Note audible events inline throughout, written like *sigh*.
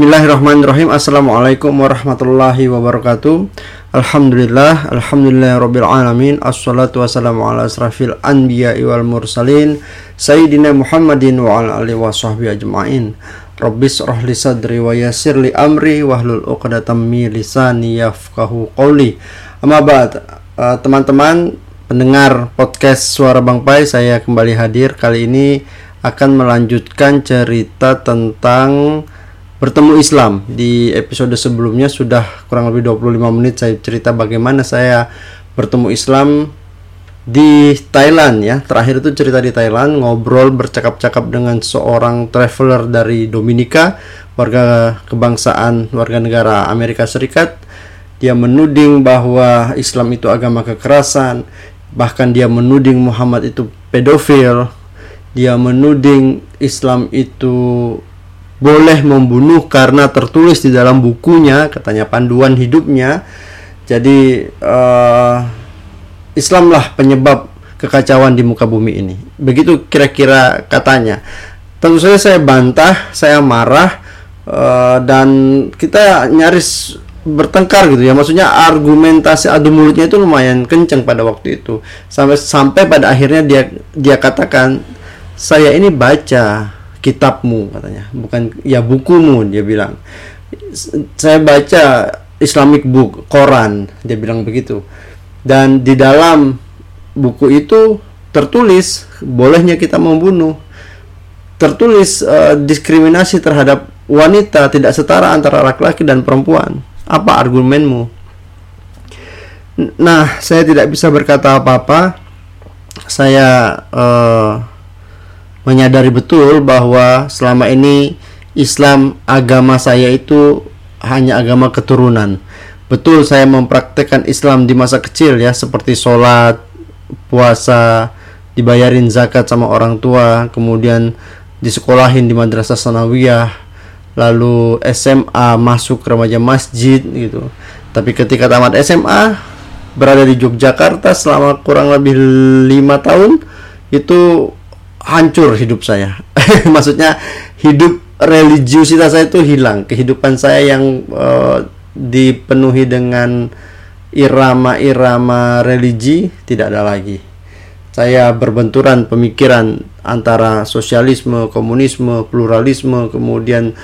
Bismillahirrahmanirrahim. Assalamualaikum warahmatullahi wabarakatuh. Alhamdulillah Alhamdulillah Rabbil Alamin. Assalatu wassalamu ala asrafil anbiya wal mursalin Sayyidina Muhammadin wa ala alihi wa sahbihi ajma'in. Rabbis rahli sadri wa yasir li amri Wahlul uqdatam mi lisani yafkahu qawli. Amma ba'd uh, Teman-teman pendengar podcast Suara Bang Pai Saya kembali hadir. Kali ini akan melanjutkan cerita tentang bertemu Islam. Di episode sebelumnya sudah kurang lebih 25 menit saya cerita bagaimana saya bertemu Islam di Thailand ya. Terakhir itu cerita di Thailand ngobrol bercakap-cakap dengan seorang traveler dari Dominika warga kebangsaan warga negara Amerika Serikat. Dia menuding bahwa Islam itu agama kekerasan. Bahkan dia menuding Muhammad itu pedofil. Dia menuding Islam itu boleh membunuh karena tertulis di dalam bukunya katanya panduan hidupnya. Jadi uh, Islamlah penyebab kekacauan di muka bumi ini. Begitu kira-kira katanya. Tentu saja saya bantah saya marah uh, dan kita nyaris bertengkar gitu ya. Maksudnya argumentasi adu mulutnya itu lumayan kenceng pada waktu itu. Sampai sampai pada akhirnya dia dia katakan saya ini baca kitabmu katanya. Bukan ya bukumu dia bilang. Saya baca Islamic book Quran dia bilang begitu. Dan di dalam buku itu tertulis bolehnya kita membunuh. Tertulis uh, diskriminasi terhadap wanita tidak setara antara laki-laki dan perempuan. Apa argumenmu? Nah saya tidak bisa berkata apa-apa. Saya uh, menyadari betul bahwa selama ini Islam agama saya itu hanya agama keturunan. Betul saya mempraktekkan Islam di masa kecil ya seperti sholat, puasa, dibayarin zakat sama orang tua, kemudian disekolahin di madrasah sanawiyah, lalu SMA masuk remaja masjid gitu. Tapi ketika tamat SMA berada di Yogyakarta selama kurang lebih lima tahun itu hancur hidup saya. *laughs* Maksudnya hidup religiusitas saya itu hilang, kehidupan saya yang uh, dipenuhi dengan irama-irama religi tidak ada lagi. Saya berbenturan pemikiran antara sosialisme, komunisme, pluralisme, kemudian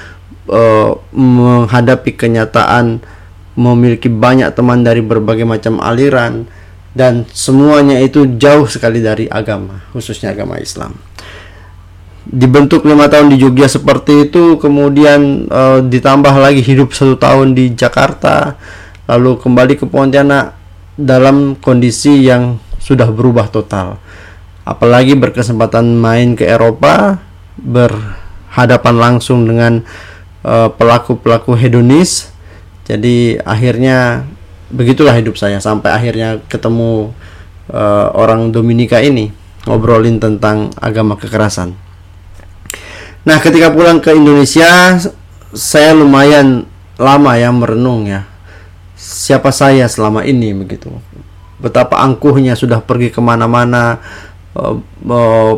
uh, menghadapi kenyataan memiliki banyak teman dari berbagai macam aliran dan semuanya itu jauh sekali dari agama khususnya agama Islam dibentuk lima tahun di Jogja seperti itu kemudian e, ditambah lagi hidup satu tahun di Jakarta lalu kembali ke Pontianak dalam kondisi yang sudah berubah total apalagi berkesempatan main ke Eropa berhadapan langsung dengan eh, pelaku-pelaku hedonis jadi akhirnya begitulah hidup saya sampai akhirnya ketemu uh, orang Dominika ini ngobrolin tentang agama kekerasan. Nah, ketika pulang ke Indonesia, saya lumayan lama ya merenung ya. Siapa saya selama ini begitu. Betapa angkuhnya sudah pergi ke mana-mana, uh, uh,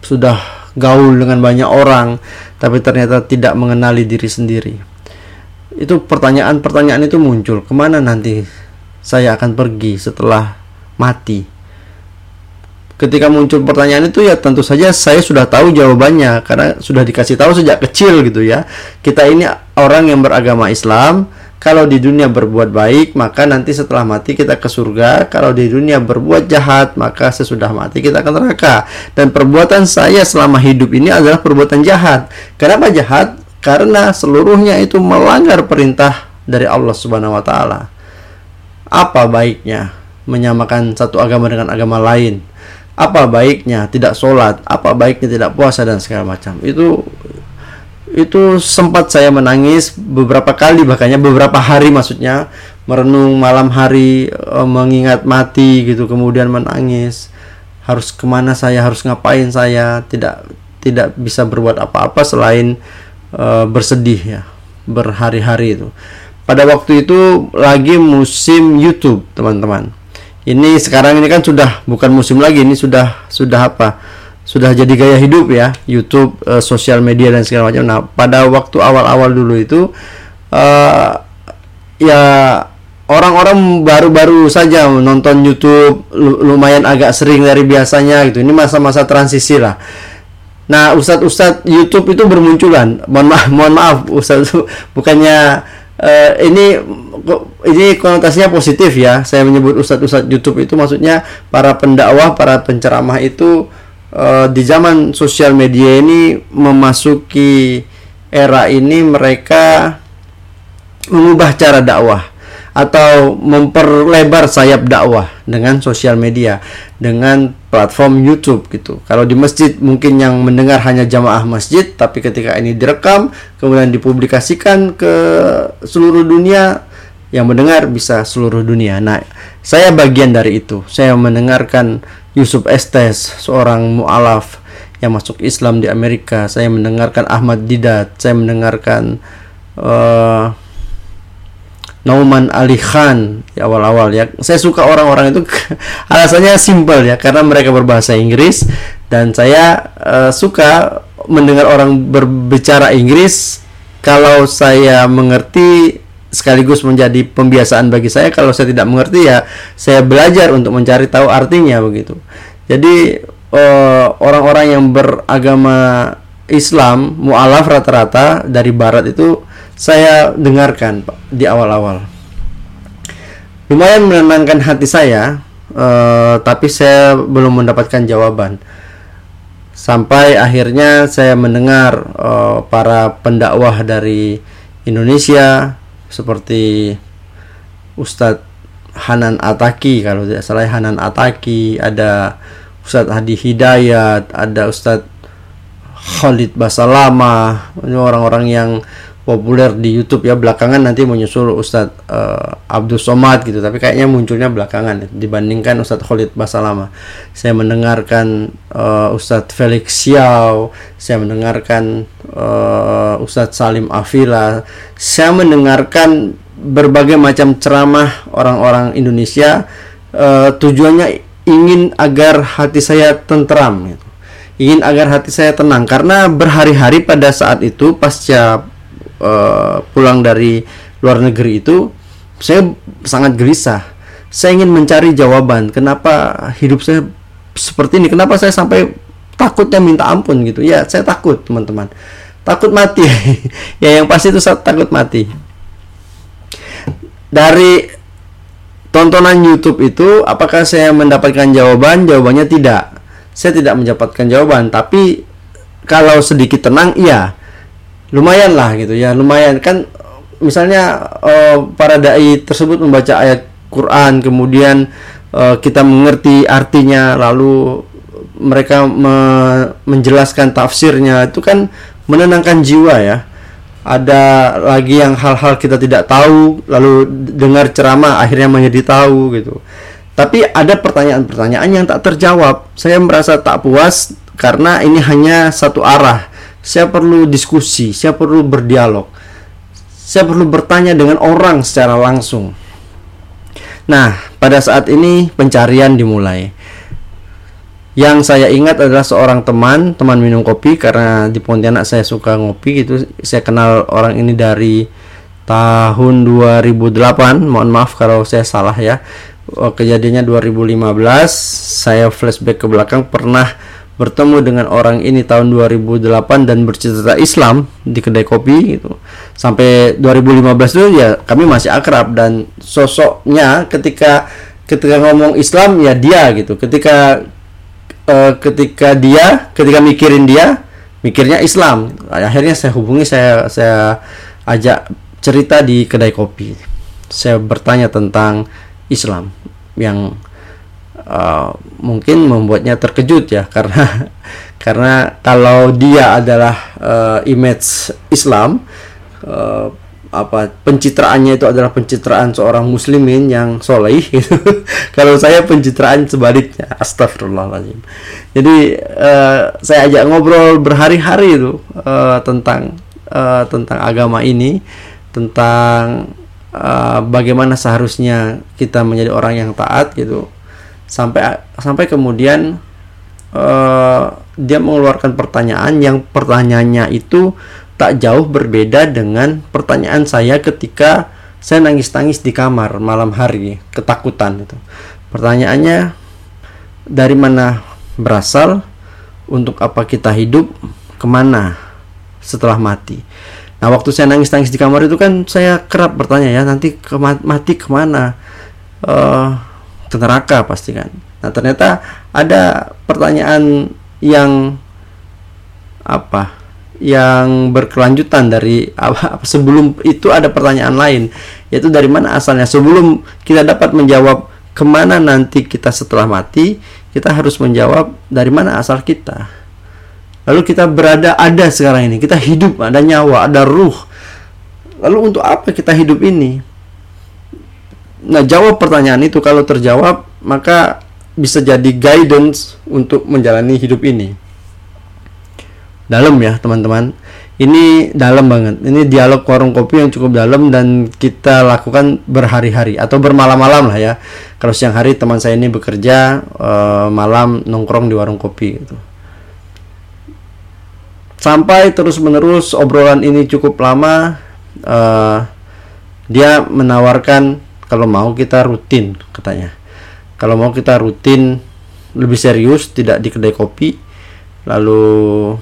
sudah gaul dengan banyak orang, tapi ternyata tidak mengenali diri sendiri itu pertanyaan-pertanyaan itu muncul ke mana nanti saya akan pergi setelah mati ketika muncul pertanyaan itu ya tentu saja saya sudah tahu jawabannya. Karena sudah dikasih tahu sejak kecil gitu ya. Kita ini orang yang beragama Islam. Kalau di dunia berbuat baik maka nanti setelah mati kita ke surga. Kalau di dunia berbuat jahat maka sesudah mati kita akan neraka. Dan perbuatan saya selama hidup ini adalah perbuatan jahat. Kenapa jahat? Karena seluruhnya itu melanggar perintah dari Allah Subhanahu wa taala. Apa baiknya menyamakan satu agama dengan agama lain? Apa baiknya tidak sholat? Apa baiknya tidak puasa dan segala macam? Itu itu sempat saya menangis beberapa kali bahkannya beberapa hari maksudnya merenung malam hari e, mengingat mati gitu kemudian menangis harus ke mana saya harus ngapain saya tidak tidak bisa berbuat apa-apa selain uh, bersedih ya berhari-hari itu. Pada waktu itu lagi musim YouTube, teman-teman. Ini sekarang ini kan sudah bukan musim lagi, ini sudah sudah apa? sudah jadi gaya hidup ya YouTube uh, sosial media dan segala macam nah pada waktu awal-awal dulu itu uh, ya orang-orang baru-baru saja menonton YouTube lumayan agak sering dari biasanya gitu. Ini masa-masa transisi lah. Nah, ustadz-ustadz YouTube itu bermunculan. Mohon maaf, mohon maaf, ustadz bukannya uh, ini ini konotasinya positif ya. Saya menyebut ustadz-ustadz YouTube itu maksudnya para pendakwah, para penceramah itu uh, di zaman sosial media ini memasuki era ini mereka mengubah cara dakwah atau memperlebar sayap dakwah dengan sosial media, dengan platform YouTube gitu. Kalau di masjid mungkin yang mendengar hanya jamaah masjid, tapi ketika ini direkam kemudian dipublikasikan ke seluruh dunia, yang mendengar bisa seluruh dunia. Nah, saya bagian dari itu. Saya mendengarkan Yusuf Estes, seorang mualaf yang masuk Islam di Amerika. Saya mendengarkan Ahmad Didat, saya mendengarkan uh, Nauman Ali Khan di awal-awal ya. Saya suka orang-orang itu *laughs* alasannya simpel ya karena mereka berbahasa Inggris dan saya uh, suka mendengar orang berbicara Inggris kalau saya mengerti sekaligus menjadi pembiasaan bagi saya kalau saya tidak mengerti ya saya belajar untuk mencari tahu artinya begitu. Jadi eh, orang-orang uh, yang beragama Islam mualaf rata-rata dari barat itu saya dengarkan di awal-awal. Lumayan menenangkan hati saya, uh, tapi saya belum mendapatkan jawaban. Sampai akhirnya saya mendengar uh, para pendakwah dari Indonesia seperti Ustadz Hanan Ataki kalau tidak salah Hanan Ataki, ada Ustadz Hadi Hidayat, ada Ustadz Khalid Basalama, ini orang-orang yang populer di YouTube ya. Belakangan nanti menyusul Ustadz uh, Abdul Somad gitu. Tapi kayaknya munculnya belakangan ya, dibandingkan Ustadz Khalid Basalama. Saya mendengarkan uh, Ustadz Felix Xiao saya mendengarkan uh, Ustadz Salim Afila saya mendengarkan berbagai macam ceramah orang-orang Indonesia uh, tujuannya ingin agar hati saya tentram gitu. ingin agar hati saya tenang. Karena berhari-hari pada saat itu pasca uh, pulang dari luar negeri itu saya sangat gelisah. Saya ingin mencari jawaban kenapa hidup saya seperti ini, kenapa saya sampai takutnya minta ampun gitu. Ya, saya takut, teman-teman. Takut mati. *laughs* ya yang pasti itu saya takut mati. Dari tontonan YouTube itu apakah saya mendapatkan jawaban? Jawabannya tidak. Saya tidak mendapatkan jawaban, tapi kalau sedikit tenang iya lumayan lah gitu ya lumayan. Kan misalnya uh, para dai tersebut membaca ayat Quran kemudian uh, kita mengerti artinya lalu mereka me menjelaskan tafsirnya itu kan menenangkan jiwa ya. Ada lagi yang hal-hal kita tidak tahu lalu dengar ceramah akhirnya menjadi tahu gitu. Tapi ada pertanyaan-pertanyaan yang tak terjawab. Saya merasa tak puas karena ini hanya satu arah saya perlu diskusi, saya perlu berdialog. Saya perlu bertanya dengan orang secara langsung. Nah, pada saat ini pencarian dimulai. Yang saya ingat adalah seorang teman, teman minum kopi karena di Pontianak saya suka ngopi gitu. Saya kenal orang ini dari tahun 2008. Mohon maaf kalau saya salah ya. Kejadiannya 2015. Saya flashback ke belakang pernah bertemu dengan orang ini tahun 2008 dan bercerita Islam di kedai kopi gitu. Sampai 2015 itu ya kami masih akrab dan sosoknya ketika ketika ngomong Islam ya dia gitu. Ketika uh, ketika dia ketika mikirin dia mikirnya Islam. Akhirnya saya hubungi saya saya ajak cerita di kedai kopi. Saya bertanya tentang Islam yang uh, mungkin membuatnya terkejut ya *laughs* karena karena kalau dia adalah uh, image Islam uh, apa pencitraannya itu adalah pencitraan seorang muslimin yang soleh *laughs* gitu. kalau saya pencitraan sebaliknya astagfirullahaladzim jadi uh, saya ajak ngobrol berhari-hari itu uh, tentang uh, tentang agama ini tentang uh, bagaimana seharusnya kita menjadi orang yang taat gitu sampai sampai kemudian uh, dia mengeluarkan pertanyaan yang pertanyaannya itu tak jauh berbeda dengan pertanyaan saya ketika saya nangis-nangis di kamar malam hari ketakutan itu. Pertanyaannya dari mana berasal? Untuk apa kita hidup? Ke mana? Setelah mati. Nah waktu saya nangis-nangis di kamar itu kan saya kerap bertanya ya nanti ke mati ke mana? Uh, ke neraka pasti kan. Nah ternyata ada pertanyaan yang apa? Yang berkelanjutan dari apa, sebelum itu ada pertanyaan lain yaitu dari mana asalnya? Sebelum kita dapat menjawab ke mana nanti kita setelah mati kita harus menjawab dari mana asal kita. Lalu kita berada ada sekarang ini kita hidup ada nyawa ada ruh. Lalu untuk apa kita hidup ini nah jawab pertanyaan itu kalau terjawab maka bisa jadi guidance untuk menjalani hidup ini. Dalam ya, teman-teman. Ini dalam banget. Ini dialog warung kopi yang cukup dalam dan kita lakukan berhari-hari atau bermalam-malam lah ya. Kalau siang hari teman saya ini bekerja, uh, malam nongkrong di warung kopi gitu. Sampai terus-menerus obrolan ini cukup lama, uh, dia menawarkan kalau mau kita rutin katanya. Kalau mau kita rutin lebih serius tidak di kedai kopi lalu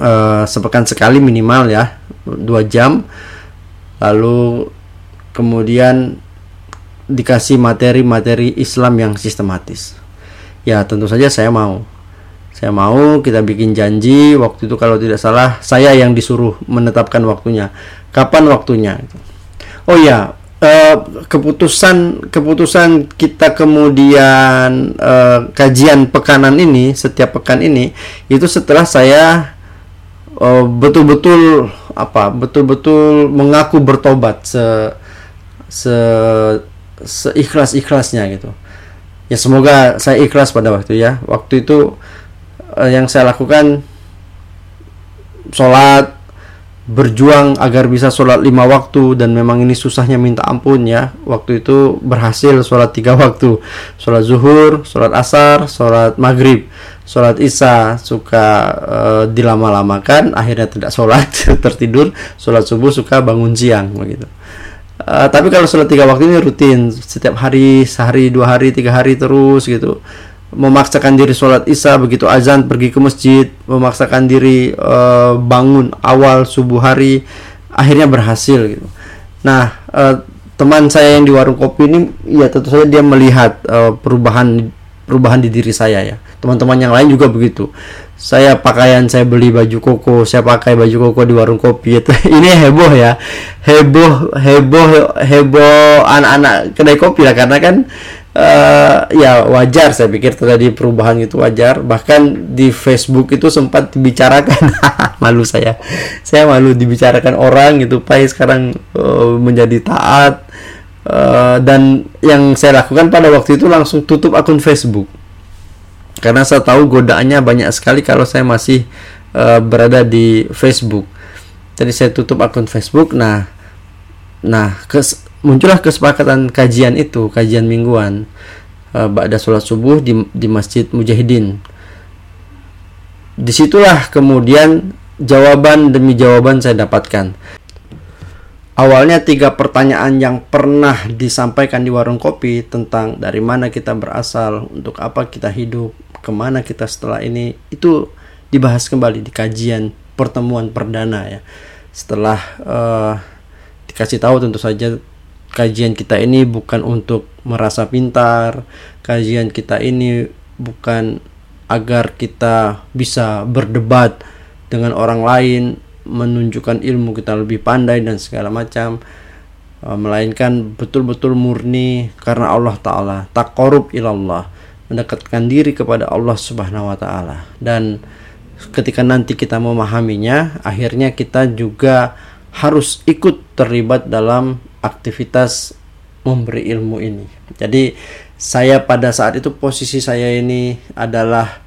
uh, sepekan sekali minimal ya dua jam lalu kemudian dikasih materi-materi Islam yang sistematis. Ya tentu saja saya mau. Saya mau kita bikin janji waktu itu kalau tidak salah saya yang disuruh menetapkan waktunya. Kapan waktunya? Oh ya uh, keputusan keputusan kita kemudian uh, kajian pekanan ini setiap pekan ini itu setelah saya eh, betul-betul apa betul-betul mengaku bertobat se se seikhlas ikhlasnya gitu. Ya semoga saya ikhlas pada waktu ya. Waktu itu uh, yang saya lakukan sholat berjuang agar bisa sholat lima waktu dan memang ini susahnya minta ampun ya. Waktu itu berhasil sholat tiga *laughs* waktu. Sholat zuhur sholat asar sholat maghrib. Sholat isya suka uh, dilama-lamakan akhirnya tidak sholat *laughs* tertidur. Sholat subuh suka bangun siang begitu. Uh, tapi kalau sholat tiga waktu ini rutin. Setiap hari sehari dua hari tiga hari terus gitu memaksakan diri sholat isya begitu azan pergi ke masjid memaksakan diri uh, bangun awal subuh hari akhirnya berhasil gitu. Nah uh, teman saya yang di warung kopi ini ya tentu saja dia melihat uh, perubahan perubahan di diri saya ya. Teman-teman yang lain juga begitu. Saya pakaian saya beli baju koko saya pakai baju koko di warung kopi itu. *laughs* Ini heboh ya. Heboh heboh heboh anak-anak kedai kopi lah karena kan uh, ya wajar. Saya pikir terjadi perubahan itu wajar. Bahkan di Facebook itu sempat dibicarakan. *laughs* Malu saya. Saya malu dibicarakan orang gitu Pai sekarang uh, menjadi taat. Uh, dan yang saya lakukan pada waktu itu langsung tutup akun Facebook. Karena saya tahu godaannya banyak sekali kalau saya masih uh, berada di Facebook. Jadi saya tutup akun Facebook. Nah nah kes muncullah kesepakatan kajian itu, kajian mingguan uh, ba'da sholat subuh di, di Masjid Mujahidin. Di situlah kemudian jawaban demi jawaban saya dapatkan. Awalnya tiga pertanyaan yang pernah disampaikan di warung kopi tentang dari mana kita berasal, untuk apa kita hidup, ke mana kita setelah ini, itu dibahas kembali di kajian pertemuan perdana ya. Setelah uh, dikasih tahu tentu saja kajian kita ini bukan untuk merasa pintar, kajian kita ini bukan agar kita bisa berdebat dengan orang lain, menunjukkan ilmu kita lebih pandai dan segala macam, eh, melainkan betul-betul murni karena Allah Ta'ala, tak korup ilallah, mendekatkan diri kepada Allah Subhanahu wa Ta'ala, dan ketika nanti kita memahaminya, akhirnya kita juga harus ikut terlibat dalam aktivitas memberi ilmu ini. Jadi saya pada saat itu posisi saya ini adalah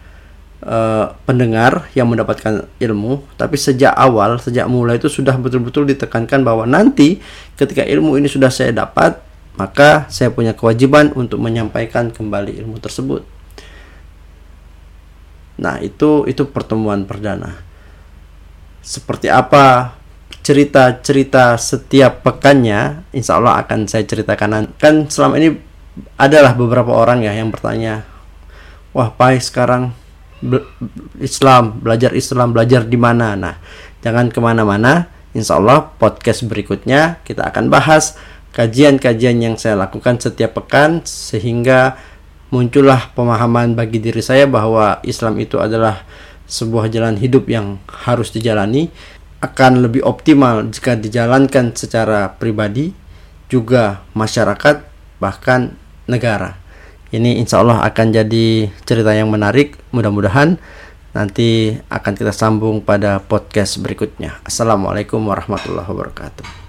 uh, pendengar yang mendapatkan ilmu, tapi sejak awal, sejak mulai itu sudah betul-betul ditekankan bahwa nanti ketika ilmu ini sudah saya dapat, maka saya punya kewajiban untuk menyampaikan kembali ilmu tersebut. Nah, itu itu pertemuan perdana. Seperti apa cerita-cerita setiap pekannya, insya Allah akan saya ceritakan. Kan selama ini adalah beberapa orang ya yang bertanya, wah Pai sekarang Islam, belajar Islam, belajar di mana? Nah, jangan ke mana-mana. Insya Allah podcast berikutnya kita akan bahas kajian-kajian yang saya lakukan setiap pekan sehingga muncullah pemahaman bagi diri saya bahwa Islam itu adalah sebuah jalan hidup yang harus dijalani akan lebih optimal jika dijalankan secara pribadi juga masyarakat bahkan negara. Ini insya Allah akan jadi cerita yang menarik. Mudah-mudahan nanti akan kita sambung pada podcast berikutnya. Assalamualaikum warahmatullahi wabarakatuh